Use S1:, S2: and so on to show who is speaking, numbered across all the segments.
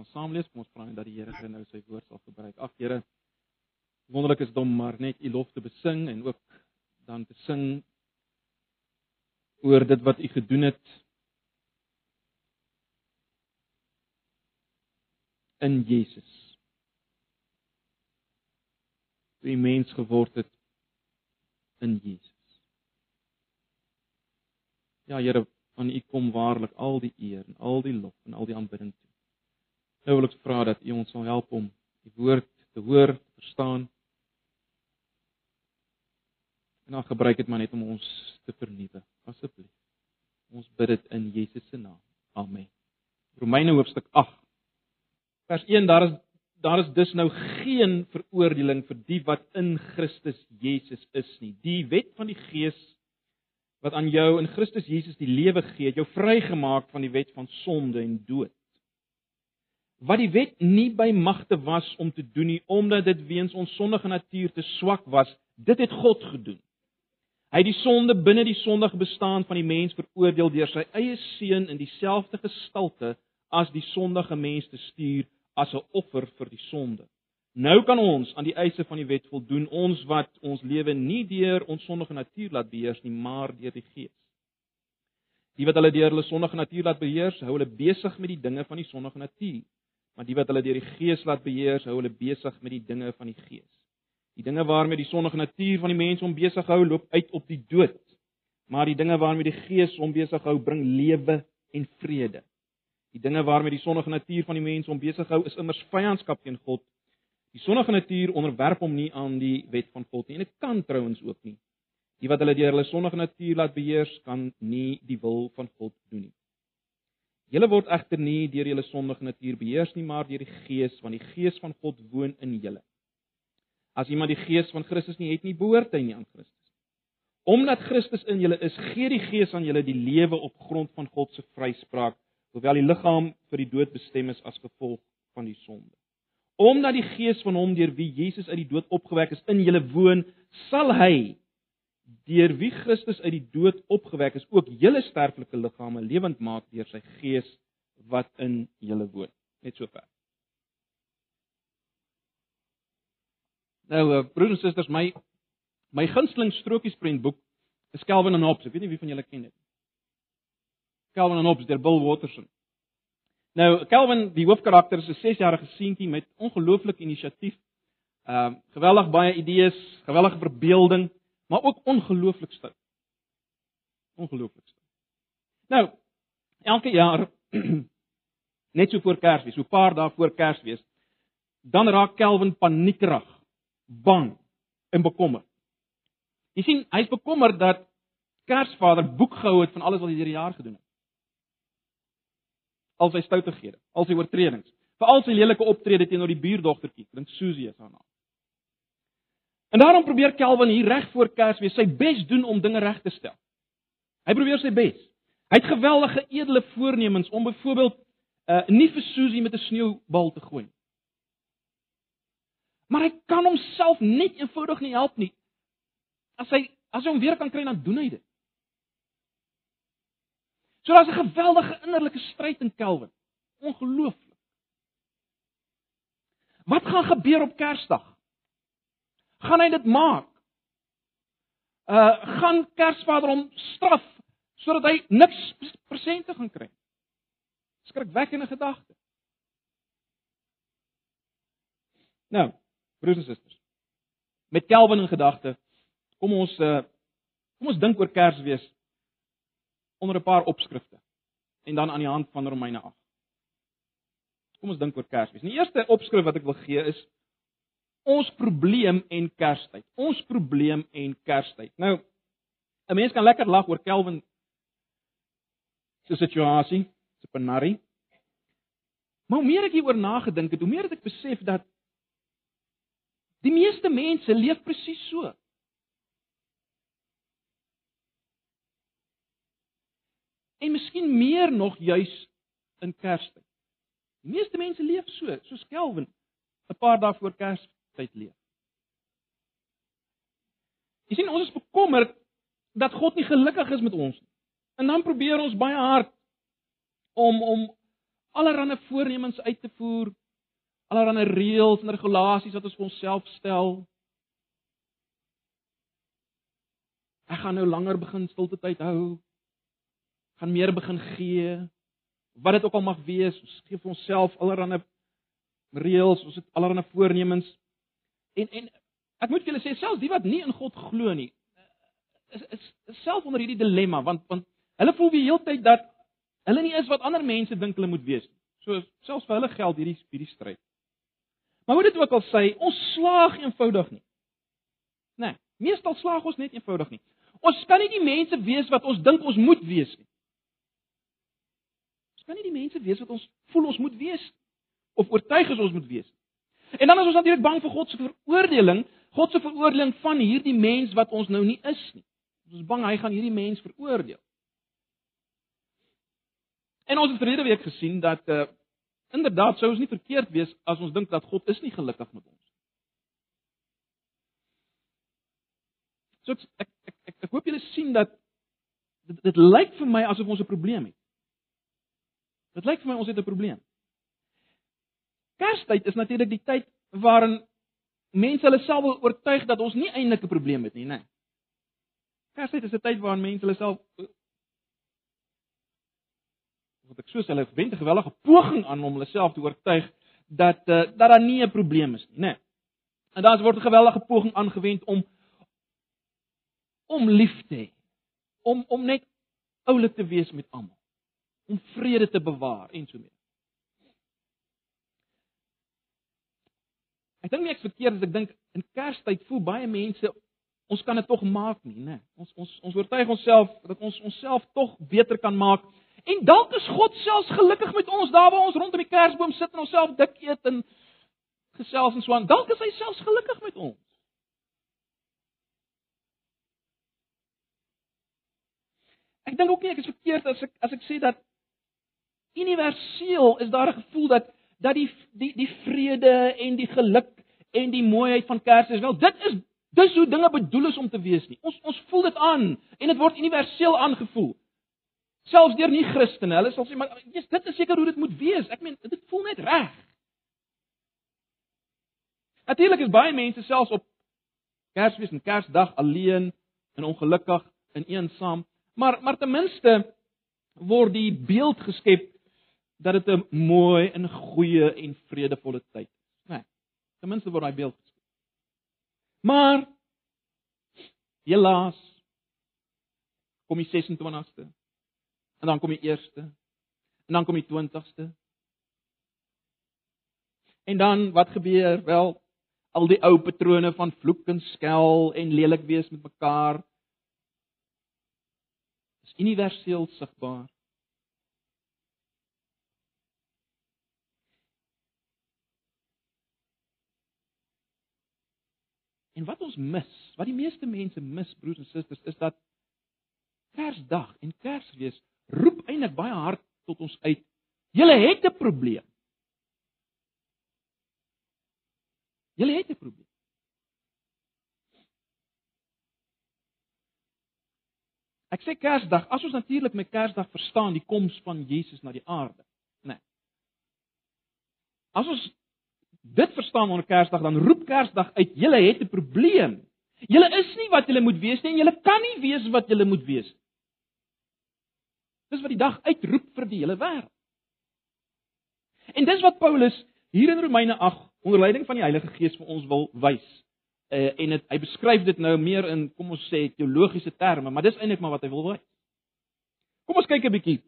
S1: gaan saam lees. Kom ons vra net dat die Here gou nou sy woord sal gebruik. Ag Here, wonderlik is dit om maar net u lof te besing en ook dan te sing oor dit wat u gedoen het in Jesus. Wie mens geword het in Jesus. Ja Here, aan U kom waarlik al die eer en al die lof en al die aanbidding. Nou wil ek vra dat U ons sal help om die woord te hoor, te verstaan. En dan gebruik dit maar net om ons te vernuwe, asseblief. Ons bid dit in Jesus se naam. Amen. Romeine hoofstuk 8. Vers 1 daar is daar is dus nou geen veroordeling vir die wat in Christus Jesus is nie. Die wet van die Gees wat aan jou in Christus Jesus die lewe gee, jou vrygemaak van die wet van sonde en dood. Wat die wet nie by magte was om te doen nie, omdat dit weens ons sondige natuur te swak was, dit het God gedoen. Hy het die sonde binne die sondige bestaan van die mens veroordeel deur sy eie seun in dieselfde gestalte as die sondige mens te stuur as 'n offer vir die sonde. Nou kan ons aan die eise van die wet voldoen, ons wat ons lewe nie deur ons sondige natuur laat beheers nie, maar deur die Gees. Die wat hulle deur hulle sondige natuur laat beheers, hou hulle besig met die dinge van die sondige natuur. Maar die wat hulle deur die Gees laat beheers, hou hulle besig met die dinge van die Gees. Die dinge waarmee die sondige natuur van die mens hom besig hou, loop uit op die dood. Maar die dinge waarmee die Gees hom besig hou, bring lewe en vrede. Die dinge waarmee die sondige natuur van die mens hom besig hou, is immers vyandskap teen God Die sondige natuur onderwerp hom nie aan die wet van God nie en dit kan trouens ook nie. Die wat hulle deur hulle sondige natuur laat beheers, kan nie die wil van God doen nie. Julle word egter nie deur julle sondige natuur beheers nie, maar deur die Gees, want die Gees van God woon in julle. As iemand die Gees van Christus nie het nie, behoort hy nie aan Christus. Omdat Christus in julle is, gee die Gees aan julle die lewe op grond van God se vryspraak, hoewel die liggaam vir die dood bestem is as gevolg van die sonde. Omdat die Gees van hom deur wie Jesus uit die dood opgewek is in julle woon, sal hy deur wie Christus uit die dood opgewek is, ook julle sterflike liggame lewend maak deur sy Gees wat in julle woon. Net so ver. Nou, uh, broers en susters, my my gunsteling strokiesprentboek is Calvin and Hobbes. Ek weet nie wie van julle ken dit nie. Calvin and Hobbes deur Bill Watterson. Nou Calvin, die hoofkarakter is 'n 6-jarige seentjie met ongelooflike inisiatief. Ehm uh, geweldig baie idees, geweldige verbeelding, maar ook ongelooflik stout. Ongelooflik stout. Nou, elke jaar net so voor Kersfees, so 'n paar dae voor Kersfees, dan raak Calvin paniekerig, bang en bekommerd. Jy sien, hy's bekommerd dat Kersvader boek gehou het van alles wat hy hierdie jaar gedoen het al sy stoutighede, al sy oortredings, veral sy lelike optrede teenoor die buurdogtertjie, dink Susie is haar naam. En daarom probeer Kelvin hier reg voor Kersfees sy bes doen om dinge reg te stel. Hy probeer sy bes. Hy het geweldige edele voornemens om byvoorbeeld uh nie vir Susie met 'n sneeubal te gooi nie. Maar hy kan homself net eenvoudig nie help nie. As hy as hy hom weer kan kry dan doen hy dit. So daar's 'n geweldige innerlike stryd in Kelvin. Ongelooflik. Wat gaan gebeur op Kersdag? Gaan hy dit maak? Uh gaan Kersvader hom straf sodat hy niks presente gaan kry? Skrikwekkende gedagte. Nou, broers en susters. Met Kelvin in gedagte, kom ons uh kom ons dink oor Kersfees onder 'n paar opskrifte en dan aan die hand van Romeine 8. Kom ons dink oor Kersfees. Die eerste opskrif wat ek wil gee is ons probleem en Kerstyd. Ons probleem en Kerstyd. Nou 'n mens kan lekker lag oor Kelvin se situasie, se penarie. Maar hoe meer ek hieroor nagedink het, hoe meer het ek besef dat die meeste mense leef presies so. en miskien meer nog juis in Kerstyd. Die meeste mense leef so, soos Kelvin 'n paar dae voor Kerstyd leef. Jy sien ons is bekommerd dat God nie gelukkig is met ons nie. En dan probeer ons baie hard om om allerlei voornemens uit te voer, allerlei reëls en regulasies wat ons vir onsself stel. Ek gaan nou langer begin stilte tyd hou. gaan meer begin gee. Wat dit ook al mag wees, ons gee vir onsself allerlei reëls, ons het allerlei voornemens. En en ek moet vir julle sê selfs die wat nie in God glo nie, is is, is self onder hierdie dilemma want want hulle voel die hele tyd dat hulle nie is wat ander mense dink hulle moet wees nie. So selfs vir hulle geld hierdie hierdie stryd. Maar hoe dit ook al sê, ons slaag eenvoudig nie. Nee, meestal slaag ons net eenvoudig nie. Ons kan nie die mense wees wat ons dink ons moet wees nie. Ons kan nie die mense wees wat ons voel ons moet wees of oortuig is ons moet wees. En dan is ons natuurlik bang vir God se veroordeling, God se veroordeling van hierdie mens wat ons nou nie is nie. Ons is bang hy gaan hierdie mens veroordeel. En ons het verlede week gesien dat uh inderdaad sou ons nie verkeerd wees as ons dink dat God is nie gelukkig met ons. So ek ek ek, ek, ek hoop julle sien dat dit, dit lyk vir my asof ons 'n probleem het. Dit lyk vir my ons het 'n probleem. Kerstyd is natuurlik die tyd waarin mense hulle self wil oortuig dat ons nie eintlik 'n probleem het nie, né? Nee. Kerstyd is 'n tyd waarin mense hulle self wat ek soos hulle wend 'n geweldige poging aan om hulle self te oortuig dat uh, dat daar nie 'n probleem is nie, né? Nee. En dan word 'n geweldige poging aangewend om om lief te hê, om om net oulik te wees met almal, om vrede te bewaar en so mee. Ek dink nie ek verkeerd as ek dink in Kerstyd voel baie mense ons kan dit tog maak nie, né? Ons ons ons oortuig onsself dat ons onsself tog beter kan maak. En dalk is God selfs gelukkig met ons daar waar ons rondom die Kersboom sit en onsself dik eet en gesels en so aan. Dalk is hy selfs gelukkig met ons. Ek dink ook nie ek is verkeerd as ek as ek sê dat universeel is daar 'n gevoel dat dat die die die vrede en die geluk en die mooiheid van Kersfees wel dit is dis hoe dinge bedoel is om te wees nie. Ons ons voel dit aan en dit word universeel aangevoel. Selfs deur nie Christene, hulle sal sê maar jy's dit is seker hoe dit moet wees. Ek meen dit voel net reg. Natuurlik is baie mense selfs op Kersfees en Kersdag alleen en ongelukkig en eensaam, maar maar ten minste word die beeld geskep dat dit 'n mooi en goeie en vredevolle tyd is. Nee. Ten minste word daai beeld geskep. Maar helaas kom die 26ste. En dan kom die 1ste. En dan kom die 20ste. En dan wat gebeur? Wel, al die ou patrone van vloek en skel en lelik wees met mekaar is universeel sigbaar. En wat ons mis, wat die meeste mense mis, broers en susters, is dat Kersdag en Kersfees roep eintlik baie hard tot ons uit. Julle het 'n probleem. Julle het 'n probleem. Ek sê Kersdag, as ons natuurlik met Kersdag verstaan die koms van Jesus na die aarde, né? Nee. As ons dit verstaan onder Kersdag, dan roep Kersdag uit: "Julle het 'n probleem. Julle is nie wat julle moet wees nie en julle kan nie wees wat julle moet wees nie." Dis wat die dag uitroep vir die hele wêreld. En dis wat Paulus hier in Romeine 8 onder leiding van die Heilige Gees vir ons wil wys. Uh, en het, hy beskryf dit nou meer in kom ons sê teologiese terme, maar dis eintlik maar wat hy wil wys. Kom ons kyk 'n bietjie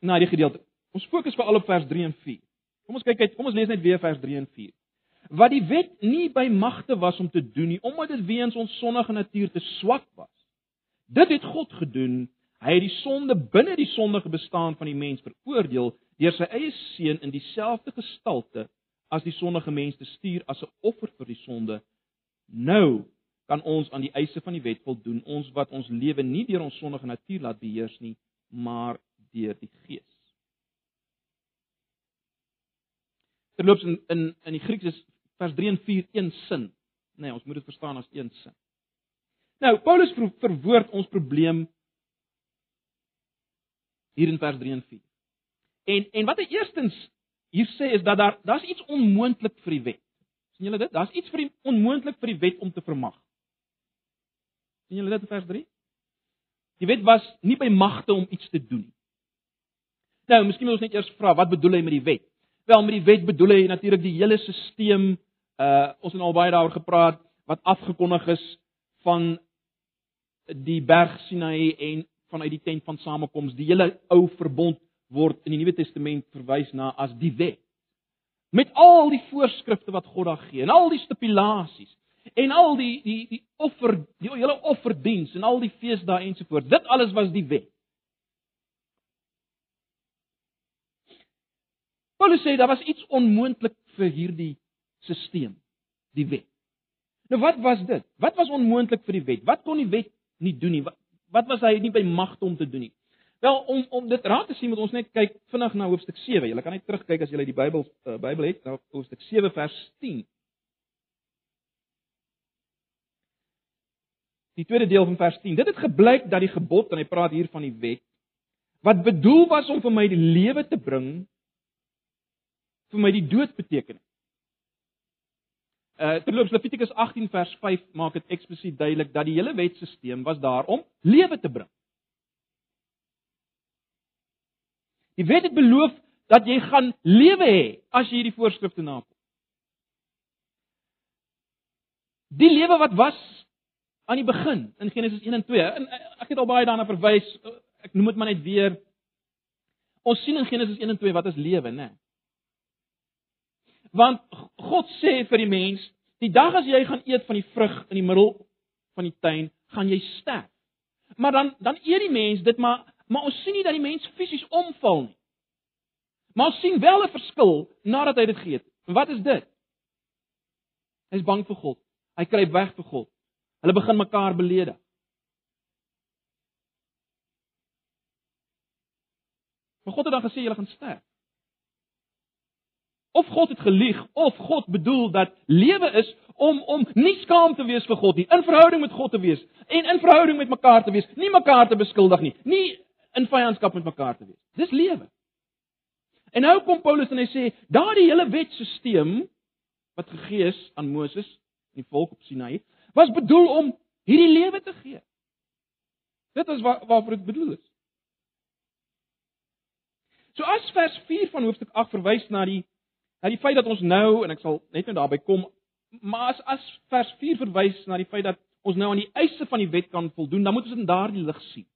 S1: na die gedeelte. Ons fokus veral op vers 3 en 4. Kom ons kyk uit, kom ons lees net weer vers 3 en 4. Wat die wet nie by magte was om te doen nie, omdat dit weens ons sondige natuur te swak was. Dit het God gedoen. Hy het die sonde binne die sondige bestaan van die mens veroordeel deur sy eie seun in dieselfde gestalte as die sondige mens te stuur as 'n offer vir die sonde. Nou kan ons aan die eise van die wet voldoen, ons wat ons lewe nie deur ons sondige natuur laat beheers nie, maar deur die Gees. Terloops in in in die Grieks is vers 3 en 4 een sin. Nee, ons moet dit verstaan as een sin. Nou, Paulus verwoord ons probleem hier in vers 3 en 4. En en wat hy eerstens hier sê is dat daar daar's iets onmoontlik vir die wet. sien julle dit? Daar's iets vir die onmoontlik vir die wet om te vermag. sien julle dit in vers 3? Die wet was nie by magte om iets te doen nie. Nou, miskien moet ons net eers vra, wat bedoel hy met die wet? Wel, met die wet bedoel hy natuurlik die hele stelsel uh ons het al baie daaroor gepraat wat afgekondig is van die berg Sinai en vanuit die tent van samekoms, die hele ou verbond word in die Nuwe Testament verwys na as die wet. Met al die voorskrifte wat God daar gee en al die stipulasies en al die die die offer, die hele offerdiens en al die feesdae ensovoorts. Dit alles was die wet. Paulus sê daar was iets onmoontlik vir hierdie stelsel, die wet. Nou wat was dit? Wat was onmoontlik vir die wet? Wat kon die wet nie doen nie? Wat, wat was hy nie by magte om te doen nie? Wel om om dit raak te sien moet ons net kyk vinnig na hoofstuk 7. Jy kan net terugkyk as jy die Bybel uh, Bybel het, na hoofstuk 7 vers 10. Die tweede deel van vers 10. Dit het gebleik dat die gebod en hy praat hier van die wet wat bedoel was om vir my die lewe te bring vir my die dood beteken. Uh terloops Levitikus 18 vers 5 maak dit eksplisiet duidelik dat die hele wetstelsel was daar om lewe te bring. Die wet het beloof dat jy gaan lewe hê as jy hierdie voorskrifte nakom. Die lewe wat was aan die begin in Genesis 1 en 2. En eh, ek het al baie daarna verwys. Ek noem dit maar net weer. Ons sien in Genesis 1 en 2 wat is lewe, né? Want God sê vir die mens, die dag as jy gaan eet van die vrug in die middel van die tuin, gaan jy sterf. Maar dan dan eet die mens dit maar maar ons sien nie dat die mens fisies omval nie. Maar ons sien wel 'n verskil nadat hy dit geëet. En wat is dit? Hy's bang vir God. Hy kruip weg vir God. Hulle begin mekaar beledig. Maar God het dan gesê jy gaan sterf. Of God het gelieg of God bedoel dat lewe is om om nie skaam te wees vir God nie, in verhouding met God te wees en in verhouding met mekaar te wees, nie mekaar te beskuldig nie, nie in vyandskap met mekaar te wees. Dis lewe. En nou kom Paulus en hy sê, daardie hele wetstelsel wat gegee is aan Moses en die volk op Sinai, was bedoel om hierdie lewe te gee. Dit is waar waarvoor dit bedoel is. So as vers 4 van hoofstuk 8 verwys na die na die feit dat ons nou en ek sal net nou daarby kom, maar as as vers 4 verwys na die feit dat ons nou aan die eise van die wet kan voldoen, dan moet ons dit in daardie lig sien.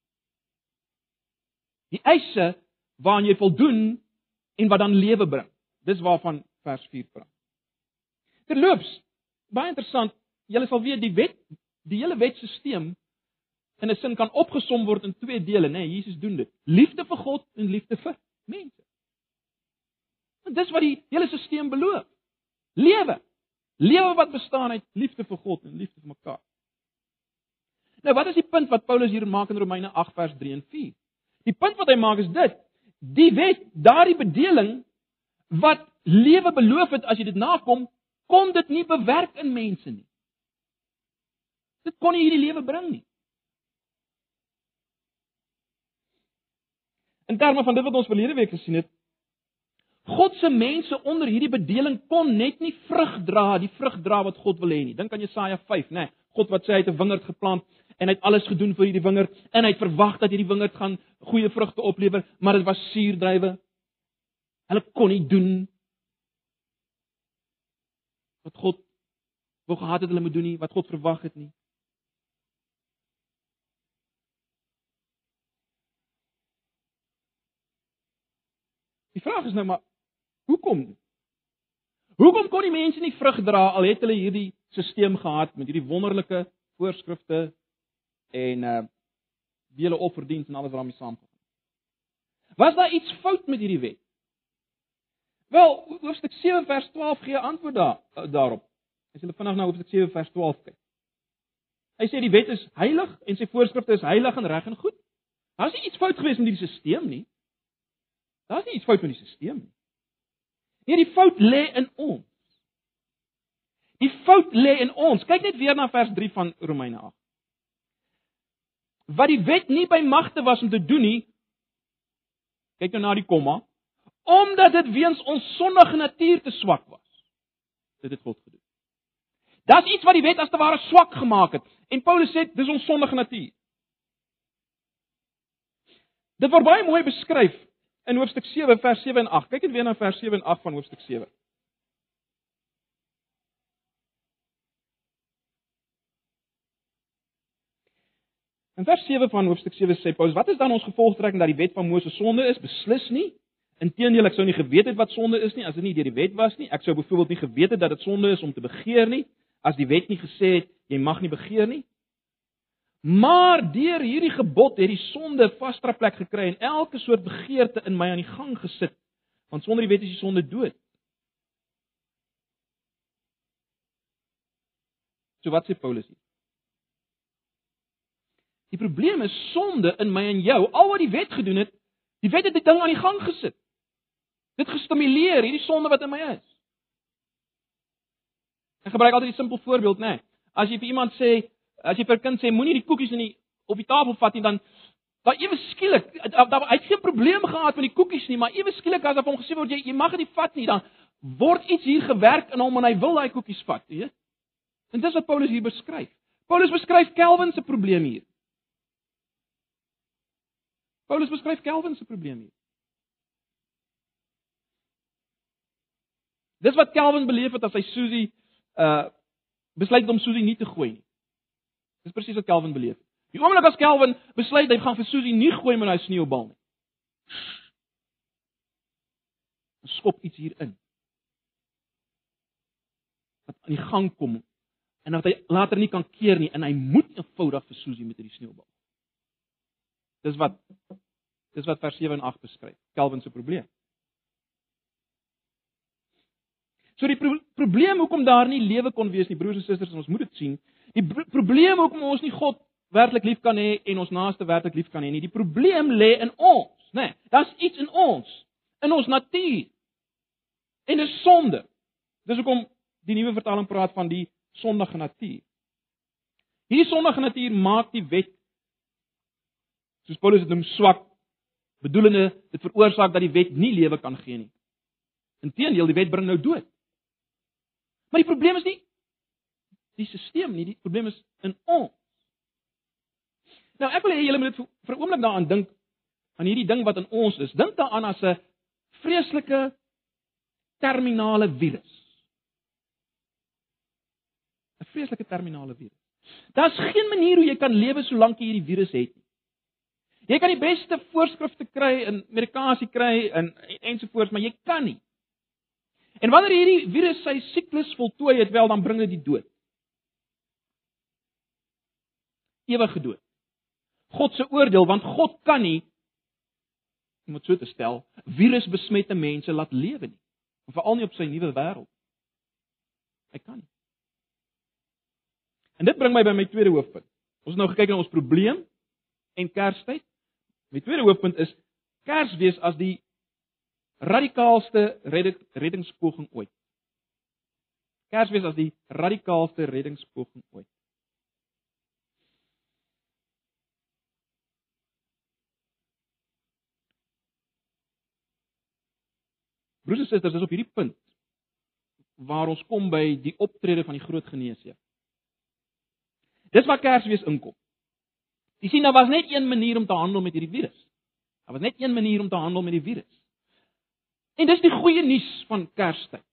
S1: Die eise waaraan jy voldoen en wat dan lewe bring. Dis waarvan vers 4 praat. Terloops, baie interessant, julle sal weet die wet, die hele wetstelsel in 'n sin kan opgesom word in twee dele, né? Nee, Jesus doen dit. Liefde vir God en liefde vir mense. En dis wat die hele stelsel beloof. Lewe. Lewe wat bestaan uit liefde vir God en liefde vir mekaar. Nou, wat is die punt wat Paulus hier maak in Romeine 8 vers 3 en 4? Die punt wat hy maak is dit: die wet, daardie bedeling wat lewe beloof het as jy dit nakom, kon dit nie bewerk in mense nie. Dit kon nie hierdie lewe bring nie. In terme van dit wat ons verlede week gesien het, God se mense onder hierdie bedeling kon net nie vrug dra, die vrug dra wat God wil hê nie. Dink aan Jesaja 5, né? Nee, God wat sê hy het 'n wingerd geplant en hy het alles gedoen vir hierdie wingerd en hy het verwag dat hierdie wingerd gaan goeie vrugte oplewer, maar dit was suurdruiwe. Hulle kon nie doen wat God wou gehad het hulle moet doen nie, wat God verwag het nie. Die vraag is nou maar Hoekom? Hoekom kon die mense nie vrug dra al het hulle hierdie stelsel gehad met hierdie wonderlike voorskrifte en uh die hele offerdiens en alles wat daarmee saamgaan? Was daar iets fout met hierdie wet? Wel, hoofstuk 7 vers 12 gee antwoord daar uh, daarop. As jy vinnig na hoofstuk 7 vers 12 kyk. Hy sê die wet is heilig en sy voorskrifte is heilig en reg en goed. Daar's nie iets fout gewees met hierdie stelsel nie. Daar's nie iets fout met die stelsel nie. Nee, die fout lê in ons. Die fout lê in ons. Kyk net weer na vers 3 van Romeine 8. Wat die wet nie by magte was om te doen nie. Kyk nou na die komma. Omdat dit weens ons sondige natuur te swak was. Dit het God gedoen. Daar's iets wat die wet as te ware swak gemaak het. En Paulus sê dis ons sondige natuur. Dit word baie mooi beskryf in hoofstuk 7 vers 7 en 8. Kyk net weer na vers 7 en 8 van hoofstuk 7. In vers 7 van hoofstuk 7 sê Paulus: "Wat is dan ons gevolgtrekking dat die wet van Moses sonde is? Beslis nie. Inteendeel, ek sou nie geweet het wat sonde is nie as dit nie deur die wet was nie. Ek sou byvoorbeeld nie geweet het dat dit sonde is om te begeer nie as die wet nie gesê het jy mag nie begeer nie. Maar deur hierdie gebod het die sonde vaste plek gekry en elke soort begeerte in my aan die gang gesit. Want sonder die wet is die sonde dood." So wat sê Paulus hier? Die probleem is sonde in my en jou. Al wat die wet gedoen het, die wet het die ding aan die gang gesit. Dit gestimuleer hierdie sonde wat in my is. Ek gebruik altyd 'n simpel voorbeeld, nê. Nee. As jy vir iemand sê, as jy vir 'n kind sê moenie die koekies in die op die tafel vat nie, dan dan ewe skielik, daar hy het geen probleem gehad met die koekies nie, maar ewe skielik as hy hom gesê word jy jy mag dit vat nie, dan word iets hier gewerk in hom en hy wil daai koekies vat, weet? En dis wat Paulus hier beskryf. Paulus beskryf Kelvin se probleem hier. Paulus beskryf Calvin se probleem hier. Dis wat Calvin beleef het as hy Susie uh besluit om Susie nie te gooi nie. Dis presies wat Calvin beleef. Die oomblik as Calvin besluit hy gaan vir Susie nie gooi met daai sneeubal nie. Skop iets hier in. Wat aan die gang kom en dat hy later nie kan keer nie en hy moet eenvoudig vir Susie met hierdie sneeubal. Dis wat dis wat vers 7 en 8 beskryf. Calvin se probleem. So die pro probleem hoekom daar nie lewe kon wees nie, broers en susters, ons moet dit sien. Die probleem hoekom ons nie God werklik lief kan hê en ons naaste werklik lief kan hê nie. Die probleem lê in ons, né? Nee, Daar's iets in ons, in ons natuur. En dis sonde. Dis hoekom die nuwe vertaling praat van die sondige natuur. Hierdie sondige natuur maak die wet soos Paulus dit noem swak bedoelende dit veroorsaak dat die wet nie lewe kan gee nie. Inteendeel, die wet bring nou dood. Maar die probleem is nie die stelsel nie, die probleem is in ons. Nou ek wil hê julle moet dit vir 'n oomblik daaraan dink aan hierdie ding wat in ons is. Dink daaraan as 'n vreeslike terminale virus. 'n Vreeslike terminale virus. Daar's geen manier hoe jy kan lewe solank jy hierdie virus het nie. Jy kan die beste voorskrifte kry en medikasie kry en ensovoorts, maar jy kan nie. En wanneer hierdie virus sy siklus voltooi het, wel dan bring dit die dood. Ewige dood. God se oordeel want God kan nie om dit so te stel, virusbesmette mense laat lewe nie. Veral nie op sy nuwe wêreld. Hy kan nie. En dit bring my by my tweede hoofpunt. Ons het nou gekyk na ons probleem en Kerstyd. My tweede hoofpunt is Kersfees as die radikaalste reddingspoging ooit. Kersfees as die radikaalste reddingspoging ooit. Broers en susters, dis op hierdie punt waar ons kom by die optrede van die groot geneesheer. Dis waar Kersfees inkom. Jy sien daar was net een manier om te handel met hierdie virus. Daar was net een manier om te handel met die virus. En dis die goeie nuus van Kerstyd.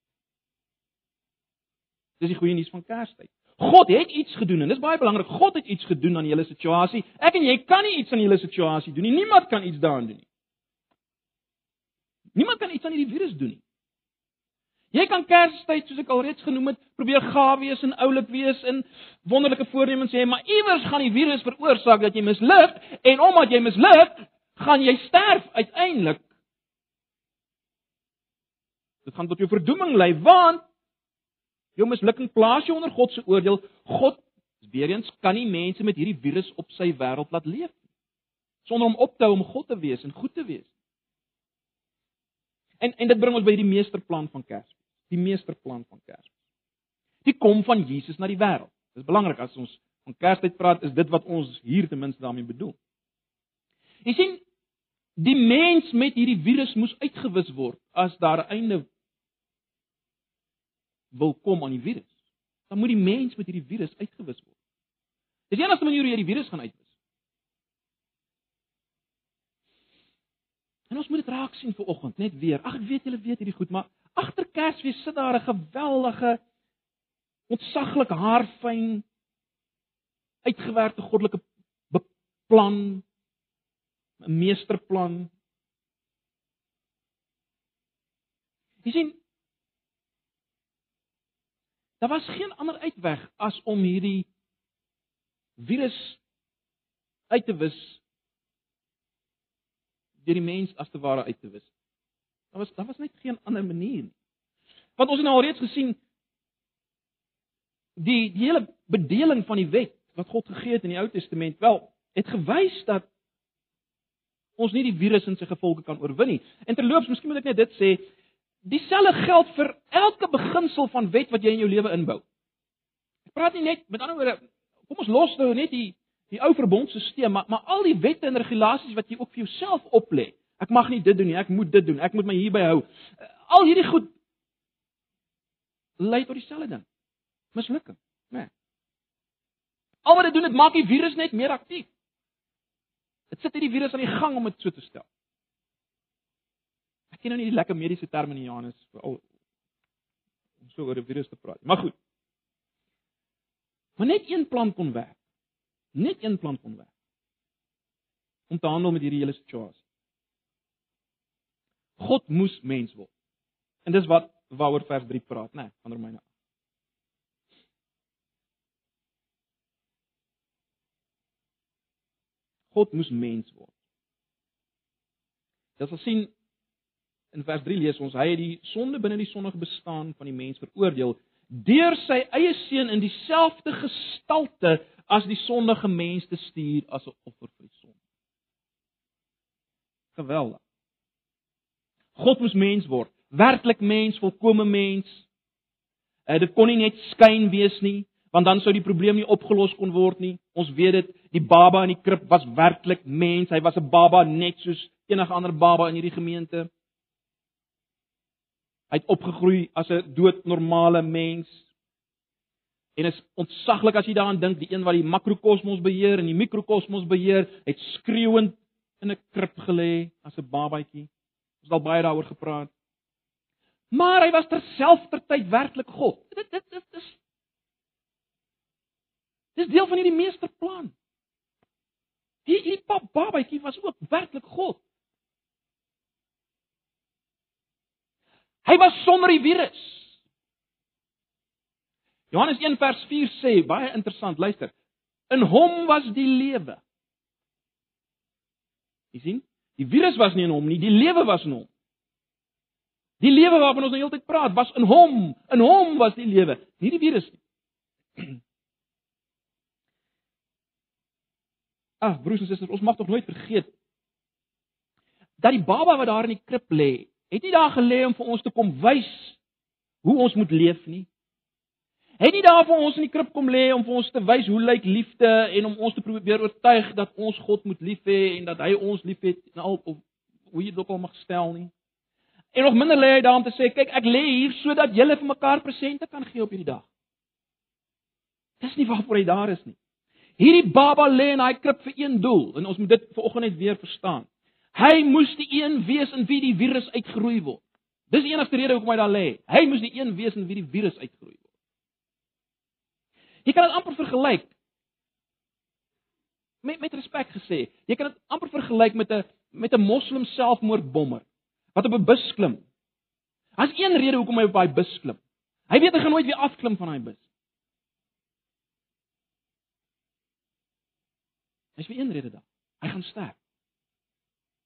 S1: Dis die goeie nuus van Kerstyd. God het iets gedoen en dis baie belangrik. God het iets gedoen aan julle situasie. Ek en jy kan nie iets aan julle situasie doen nie. Niemand kan iets daaraan doen nie. Niemand kan iets aan hierdie virus doen nie. Jy kan Kerstyd, soos ek alreeds genoem het, probeer gawe wees en oulik wees en wonderlike voornemens hê, maar iewers gaan die virus veroorsaak dat jy misluk en omdat jy misluk, gaan jy sterf uiteindelik. Dit gaan tot jou verdoeming lei want jou mislukking plaas jou onder God se oordeel. God weer eens kan nie mense met hierdie virus op sy wêreld laat leef nie sonder om op te hou om God te wees en goed te wees. En en dit bring ons by die meesterplan van Kersfees die meesterplan van Kersfees. Die kom van Jesus na die wêreld. Dis belangrik as ons van Kerstyd praat, is dit wat ons hier ten minste daarmee bedoel. Jy sien, die mens met hierdie virus moes uitgewis word. as daar 'n einde wil kom aan die virus, dan moet die mens met hierdie virus uitgewis word. Dis die enigste manier hoe jy die virus gaan uitwis. En ons moet dit raak sien vir oggend, net weer. Ag ek weet julle weet hierdie goed, maar agter Kersfees sit daar 'n geweldige ontsaglike haarfyn uitgewerkte goddelike beplan 'n meesterplan. Jy sien Daar was geen ander uitweg as om hierdie virus uit te wis deur die mens as te ware uit te wis. Daar was daar was net geen ander manier nie. Want ons het nou alreeds gesien die die hele bedeling van die wet wat God gegee het in die Ou Testament, wel, het gewys dat ons nie die virus in sy gevolge kan oorwin nie. En terloops, miskien moet ek net dit sê, dieselfde geld vir elke beginsel van wet wat jy in jou lewe inbou. Ek praat nie net met ander woorde, kom ons los nou net die die ou verbondstelsel, maar maar al die wette en regulasies wat jy ook vir jouself oplê. Ek mag nie dit doen nie, ek moet dit doen, ek moet my hierby hou. Al hierdie goed lei tot dieselfde ding. Mislukking, né? Nee. Al wat dit doen, dit maak die virus net meer aktief. Dit sit hierdie virus aan die gang om dit so te stel. Ek ken nou nie die lekker mediese terme in Johannes vir al om so oor 'n virus te praat. Maar goed. Maar net een plan kon werk. Net een plan kon werk. Om te handel met hierdie hele situasie. God moes mens word. En dis wat waaroor vers 3 praat, né, nee, van Romeine God moes mens word. Dit sal sien in vers 3 lees ons hy het die sonde binne die sondige bestaan van die mens veroordeel deur sy eie seun in dieselfde gestalte as die sondige mens te stuur as 'n offer vir die sonde. Geweldig. God moes mens word, werklik mens, volkomme mens. Uh, dit kon nie net skyn wees nie want dan sou die probleem nie opgelos kon word nie. Ons weet dit, die baba in die krib was werklik mens. Hy was 'n baba net soos enige ander baba in hierdie gemeente. Hy het opgegroei as 'n doodnormale mens. En is ontsaglik as jy daaraan dink, die een wat die makrokosmos beheer en die mikrokosmos beheer, het skreeuend in 'n krib gelê as 'n babatjie. Ons het al baie daaroor gepraat. Maar hy was terselfdertyd werklik God. Dit dit dit is Dis deel van hierdie meesterplan. Hierdie pap babatjie was ook werklik God. Hy was sonder die virus. Johannes 1 vers 4 sê baie interessant, luister. In hom was die lewe. Jy sien? Die virus was nie in hom nie, die lewe was in hom. Die lewe waarvan ons nou heeltyd praat, was in hom. In hom was die lewe, nie die virus nie. Ag, broers en susters, ons mag tog nooit vergeet dat die baba wat daar in die krib lê, het nie daar gelê om vir ons te kom wys hoe ons moet leef nie. Het nie daar vir ons in die krib kom lê om vir ons te wys hoe lyk liefde en om ons te probeer oortuig dat ons God moet lief hê en dat hy ons liefhet en al of hoe jy dit ook al mag stel nie. En nog minder lê hy daar om te sê, kyk, ek lê hier sodat julle vir mekaar presente kan gee op hierdie dag. Dis nie waarvoor hy daar is nie. Hierdie baba lê in daai krib vir een doel en ons moet dit vanoggend net weer verstaan. Hy moes die een wees in wie die virus uitgeroei word. Dis die enigste rede hoekom hy daar lê. Hy moes die een wees in wie die virus uitgeroei word. Jy kan dit amper vergelyk met met respek gesê. Jy kan dit amper vergelyk met 'n met 'n moslim selfmoordbommer wat op 'n bus klim. Daar's een rede hoekom hy op daai bus klim. Hy weet hy gaan nooit weer afklim van daai bus. Hy's vir een rede daar. Hy gaan sterf.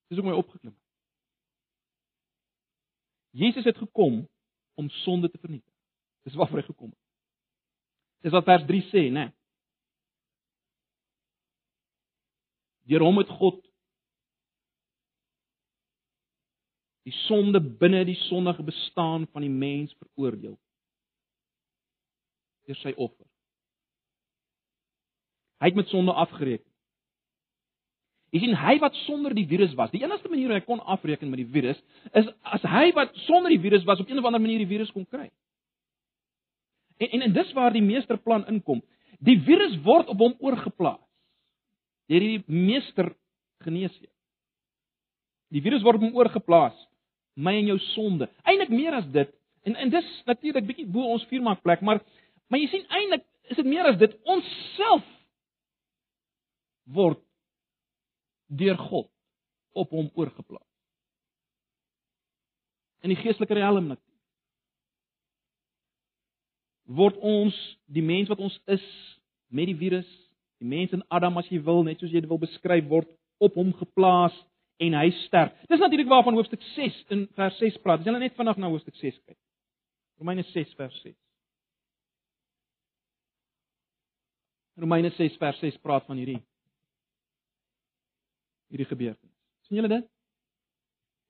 S1: Dis hoekom hy opgeklim het. Jesus het gekom om sonde te vernietig. Dis waarvoor hy gekom het. Dis wat vers 3 sê, né? Deur hom het God die sonde binne die sondige bestaan van die mens veroordeel. Deur sy offer. Hy het met sonde afgereken. Jy sien hy wat sonder die virus was. Die enigste manier hoe hy kon afreken met die virus is as hy wat sonder die virus was op 'n of ander manier die virus kon kry. En en, en dis waar die meesterplan inkom. Die virus word op hom oorgeplaas deur die meester geneesheer. Die virus word op hom oorgeplaas, my en jou sonde. Eilik meer as dit. En en dis natuurlik bietjie bo ons vuurmaakplek, maar maar jy sien eintlik is dit meer as dit ons self word deur God op hom oorgeplaas. In die geestelike riem natuurlik word ons die mens wat ons is met die virus, die mens in Adam as jy wil, net soos jy dit wil beskryf word op hom geplaas en hy sterf. Dis natuurlik waarvan hoofstuk 6 in vers 6 praat. Jy net vandag na hoofstuk 6 kyk. Romeine 6 vers 6. Romeine 6 vers 6 praat van hierdie hierdie gebeurtenis. sien julle dit?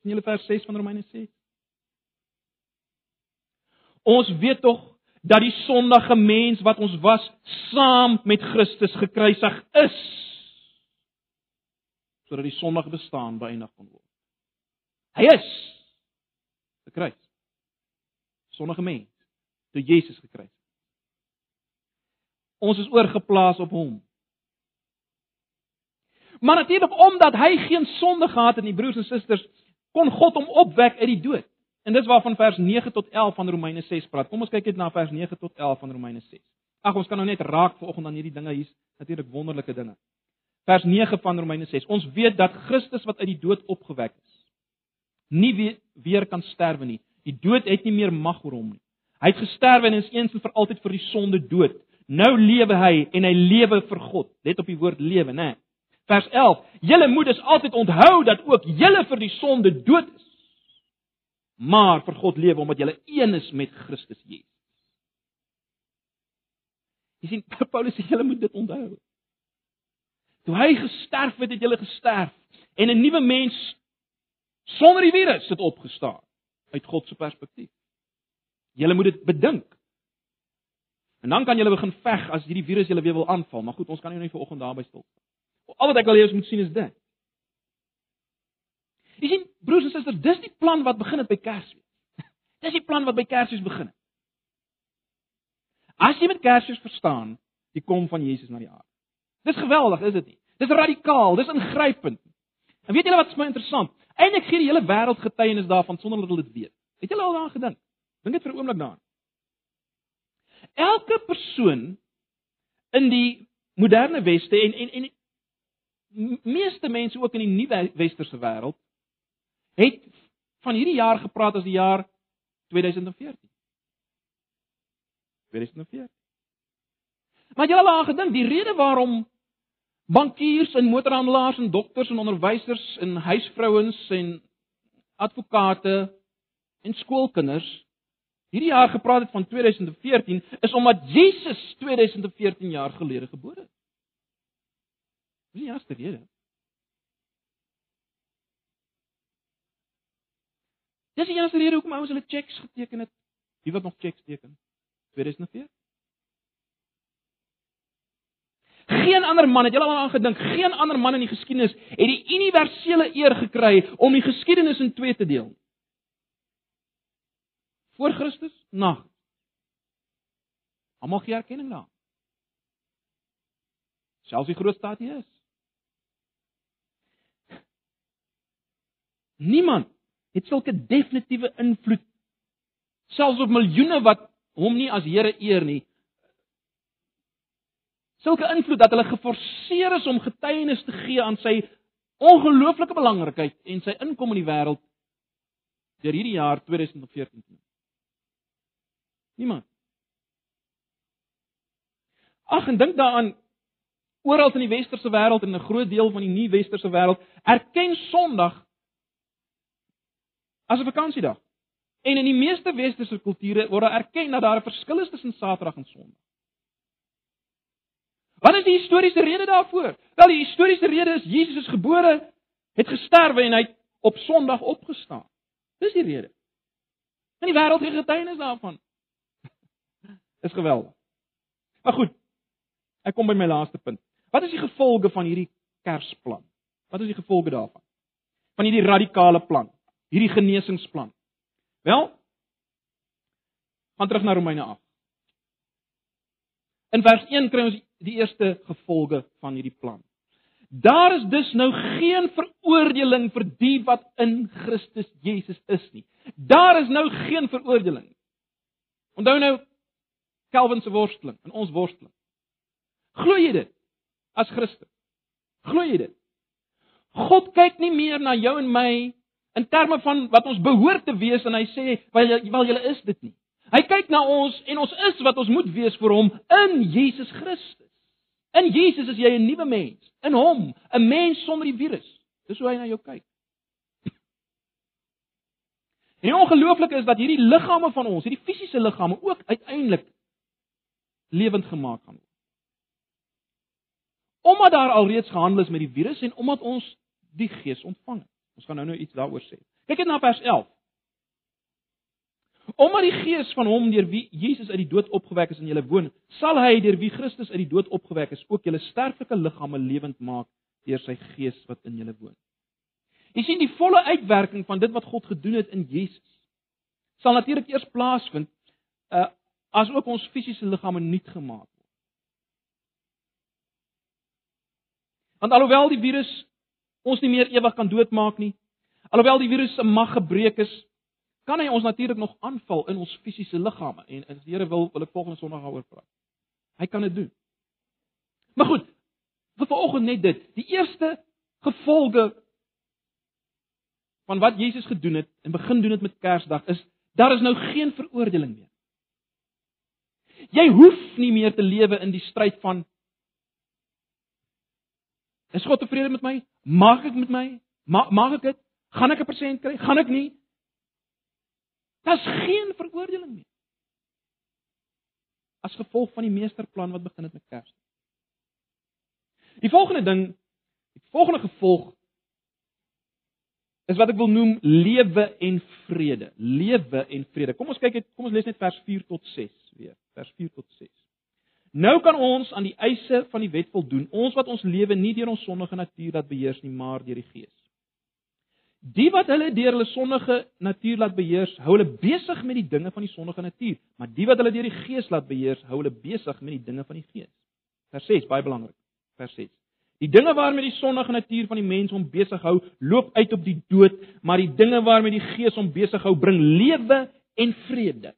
S1: sien julle vers 6 van Romeine 6? Ons weet tog dat die sondige mens wat ons was saam met Christus gekruisig is sodat die sondige bestaan beëindig kon word. Hy is gekruis. Sondige mens toe Jesus gekruis. Ons is oorgeplaas op hom. Maar natuurlik omdat hy geen sonde gehad het nie, broers en susters, kon God hom opwek uit die dood. En dis waarvan vers 9 tot 11 van Romeine 6 praat. Kom ons kyk net na vers 9 tot 11 van Romeine 6. Ag, ons kan nou net raak vanoggend aan hierdie dinge hier's natuurlik wonderlike dinge. Vers 9 van Romeine 6. Ons weet dat Christus wat uit die dood opgewek is, nie weer, weer kan sterwe nie. Die dood het nie meer mag oor hom nie. Hy het gesterwe en is eens en vir altyd vir die sonde dood. Nou lewe hy en hy lewe vir God. Let op die woord lewe, né? Vers 11. Julle moet dus altyd onthou dat ook julle vir die sonde dood is maar vir God lewe omdat jy een is met Christus Jesus. Jy sien Paulus sê jy moet dit onthou. Toe hy gesterf het, het jy gesterf en 'n nuwe mens sonder die virus het opgestaan uit God se perspektief. Jy moet dit bedink. En dan kan jy begin veg as hierdie virus julle weer wil aanval, maar goed, ons kan nie nou vir oggend daarby staan. Al wat ek wil hê ons moet sien is dit. Jy sien, broers en susters, dis die plan wat begin het by Kersfees. Dis die plan wat by Kersfees begin het. As jy met Kersfees verstaan die kom van Jesus na die aarde. Dis geweldig, is dit nie? Dis radikaal, dis ingrypend. En weet julle wat is my interessant? Eindelik gee die hele wêreld getuienis daarvan sonder dat hulle dit weet. Het julle al daaraan gedink? Dink dit vir 'n oomblik daaraan. Elke persoon in die moderne weste en en en meeste mense ook in die nuwe westerse wêreld het van hierdie jaar gepraat as die jaar 2014. 2014. Maar jy al gedink die rede waarom bankiers en motorhandelaars en dokters en onderwysers en huisvrouens en advokate en skoolkinders hierdie jaar gepraat het van 2014 is omdat Jesus 2014 jaar gelede gebore het. Dis die eerste rede. Dis die enigste rede hoekom ouens hulle cheques geteken het. Wie wat nog cheques teken? 2004. Geen ander man het julle al aangedink, geen ander man in die geskiedenis het die universele eer gekry om die geskiedenis in twee te deel. Voor Christus, na. Almal gee erkenning daaraan. Selfs die groot staat hier is. Niemand het sulke definitiewe invloed selfs op miljoene wat hom nie as Here eer nie. Sulke invloed dat hulle geforseer is om getuienis te gee aan sy ongelooflike belangrikheid en sy inkom in die wêreld deur hierdie jaar 2014. Niemand. Ag en dink daaraan oral in die westerse wêreld en 'n groot deel van die nie-westerse wêreld erken Sondag as 'n vakansiedag. En in die meeste westerse kulture word daar erken dat daar 'n verskil is tussen Saterdag en Sondag. Wat is die historiese rede daarvoor? Wel, die historiese rede is Jesus is gebore, het gesterwe en hy het op Sondag opgestaan. Dis die rede. En die wêreld gee getuienis daarvan. Is geweldig. Maar goed. Ek kom by my laaste punt. Wat is die gevolge van hierdie Kersplan? Wat is die gevolge daarvan? Van hierdie radikale plan, hierdie genesingsplan. Wel, gaan terug na Romeine 8. In vers 1 kry ons die eerste gevolge van hierdie plan. Daar is dus nou geen veroordeling vir die wat in Christus Jesus is nie. Daar is nou geen veroordeling. Onthou nou Calvin se worsteling en ons worsteling. Glo jy dit as Christen? Glo jy dit? God kyk nie meer na jou en my in terme van wat ons behoort te wees en hy sê, "Wel wel julle is dit nie." Hy kyk na ons en ons is wat ons moet wees vir hom in Jesus Christus. In Jesus is jy 'n nuwe mens, in hom, 'n mens sonder die virus. Dis hoe hy na jou kyk. En ongelooflik is dat hierdie liggame van ons, hierdie fisiese liggame ook uiteindelik lewend gemaak gaan word. Omdat daar alreeds gehandel is met die virus en omdat ons die Gees ontvang het. Ons gaan nou nou iets daaroor sê. Kyk net na vers 11. Omdat die Gees van hom deur wie Jesus uit die dood opgewek is in julle woon, sal hy deur wie Christus uit die dood opgewek is, ook julle sterflike liggame lewend maak deur sy Gees wat in julle woon. Jy sien die volle uitwerking van dit wat God gedoen het in Jesus sal natuurlik eers plaasvind uh as ook ons fisiese liggame nuut gemaak word. Want alhoewel die virus ons nie meer ewig kan doodmaak nie, alhoewel die virus se mag gebreek is, kan hy ons natuurlik nog aanval in ons fisiese liggame en as die Here wil, wil ek volgende Sondag daaroor praat. Hy kan dit doen. Maar goed, vir vanoggend net dit. Die eerste gevolge van wat Jesus gedoen het en begin doen het met Kersdag is daar is nou geen veroordeling meer. Jy hoef nie meer te lewe in die stryd van Is God tevrede met my? Mag ek met my? Mag, mag ek dit? Gaan ek 'n persent kry? Gaan ek nie? Daar's geen veroordeling meer. As gevolg van die meesterplan wat begin het met Kersdag. Die volgende ding, die volgende gevolg is wat ek wil noem lewe en vrede. Lewe en vrede. Kom ons kyk net, kom ons lees net vers 4 tot 6 weer. Vers 4 tot 6. Nou kan ons aan die eise van die wet voldoen, ons wat ons lewe nie deur ons sondige natuur laat beheers nie, maar deur die Gees. Die wat hulle deur hulle sondige natuur laat beheers, hou hulle besig met die dinge van die sondige natuur, maar die wat hulle deur die Gees laat beheers, hou hulle besig met die dinge van die Gees. Vers 6, baie belangrik. Vers 6. Die dinge waarmee die sondige natuur van die mens hom besig hou, loop uit op die dood, maar die dinge waarmee die Gees hom besig hou, bring lewe en vrede.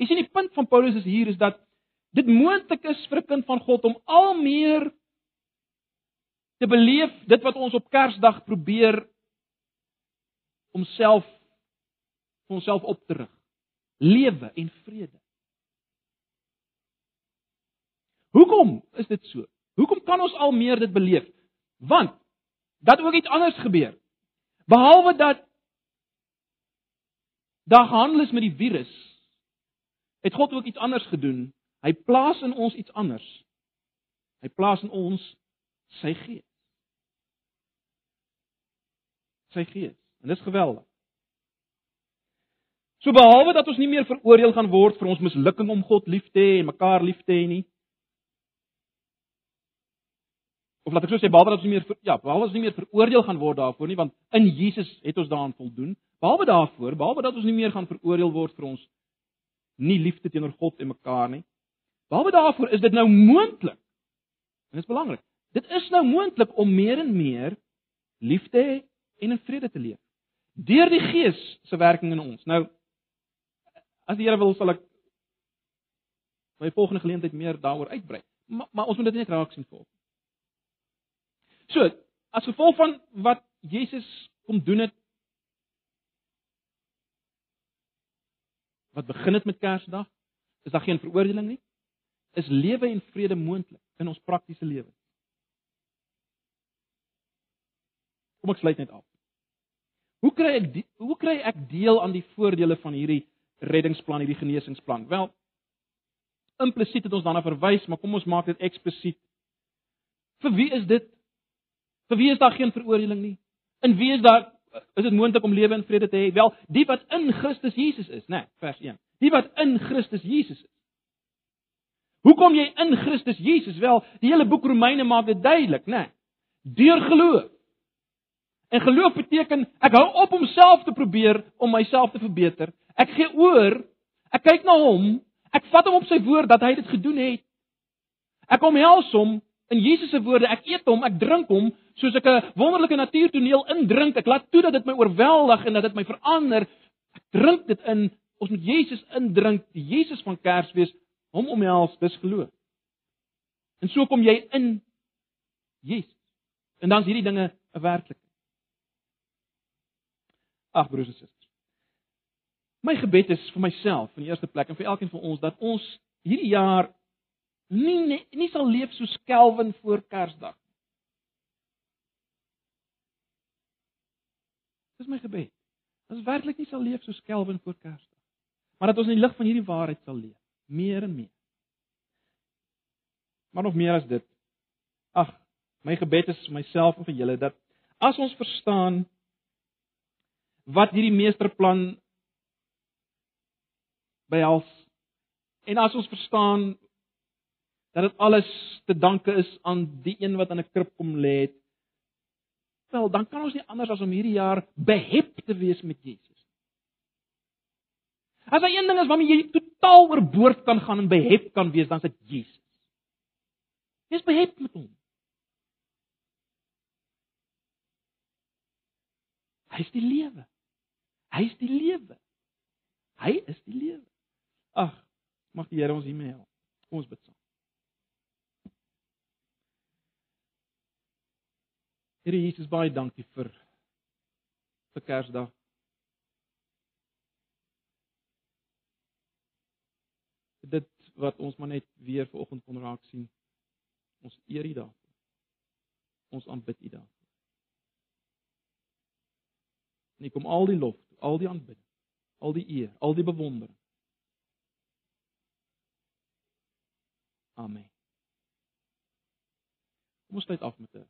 S1: Jy sien die punt van Paulus is hier is dat dit moontlik is vir 'n kind van God om al meer te beleef dit wat ons op Kersdag probeer om self vir onsself op te rig. Lewe en vrede. Hoekom is dit so? Hoekom kan ons al meer dit beleef? Want dat ook iets anders gebeur. Behalwe dat daar gehandel is met die virus, het God ook iets anders gedoen. Hy plaas in ons iets anders. Hy plaas in ons sy gees. Sy gees. En dis geweldig. So behalwe dat ons nie meer veroordeel gaan word vir ons mislukking om God lief te hê en mekaar lief te hê nie, of laat ek so sê behalwe dat ons nie meer ja, behalwe ons nie meer veroordeel gaan word daarvoor nie, want in Jesus het ons daaraan voldoen. Behalwe daarvoor, behalwe dat ons nie meer gaan veroordeel word vir ons nie liefde teenoor God en mekaar nie. Behalwe daarvoor is dit nou moontlik. En dit is belangrik. Dit is nou moontlik om meer en meer lief te hê en in vrede te leef deur die Gees se werking in ons. Nou as die Here wil, sal ek by volgende geleentheid meer daaroor uitbrei. Maar, maar ons moet dit net raak sien volgens. So, as gevolg van wat Jesus kom doen het wat begin het met Kersdag, is daar geen veroordeling nie. Is lewe en vrede moontlik in ons praktiese lewe. Kom ek sluit net af. Hoe kry ek die, hoe kry ek deel aan die voordele van hierdie reddingsplan, hierdie genesingsplan? Wel, implisiet het ons daarna verwys, maar kom ons maak dit eksplisiet. Vir wie is dit Vir wie is daar geen veroordeling nie? In wie is daar is dit moontlik om lewe en vrede te hê? Wel, die wat in Christus Jesus is, né, nee, vers 1. Die wat in Christus Jesus is. Hoekom jy in Christus Jesus wel, die hele boek Romeine maak dit duidelik, né? Nee, deur geloof. En geloof beteken ek hou op om self te probeer om myself te verbeter. Ek gee oor. Ek kyk na hom. Ek vat hom op sy woord dat hy dit gedoen het. Ek omhels hom in Jesus se woorde. Ek eet hom, ek drink hom soos ek 'n wonderlike natuurtoneel indrink. Ek laat toe dat dit my oorweldig en dat dit my verander. Ek drink dit in. Ons moet Jesus indrink, die Jesus van Kersfees, hom omhels, dis geloof. En so kom jy in Jesus. En dan is hierdie dinge 'n werklikheid. Ag broers en susters. My gebed is vir myself in die eerste plek en vir elkeen van ons dat ons hierdie jaar nie nie, nie sal leef soos Kelvin voor Kersdag. Dis my gebed. Ons werklik nie sal leef soos Kelvin voor Kersdag. Maar dat ons in die lig van hierdie waarheid sal leef, meer en meer. Maar nog meer as dit. Ag, my gebed is vir myself en vir julle dat as ons verstaan wat hierdie meesterplan behels en as ons verstaan dat dit alles te danke is aan die een wat aan 'n krib kom lê het wel dan kan ons nie anders as om hierdie jaar behep te wees met Jesus As daar een ding is waarmee jy totaal oorboord kan gaan en behep kan wees, dan is dit Jesus. Jy's behep met hom. Hy is die lewe. Hy is die lewe. Hy is die lewe. Ag, mag die Here ons hiermee help. Kom ons bid saam. Here Jesus, baie dankie vir vir Kersdag. Dit wat ons maar net weer vanoggend kon raak sien. Ons eer U daarvoor. Ons aanbid U daarvoor. En ek kom al die lof, al die aanbidding, al die eer, al die bewondering. Amen. Kom ons sluit af met 'n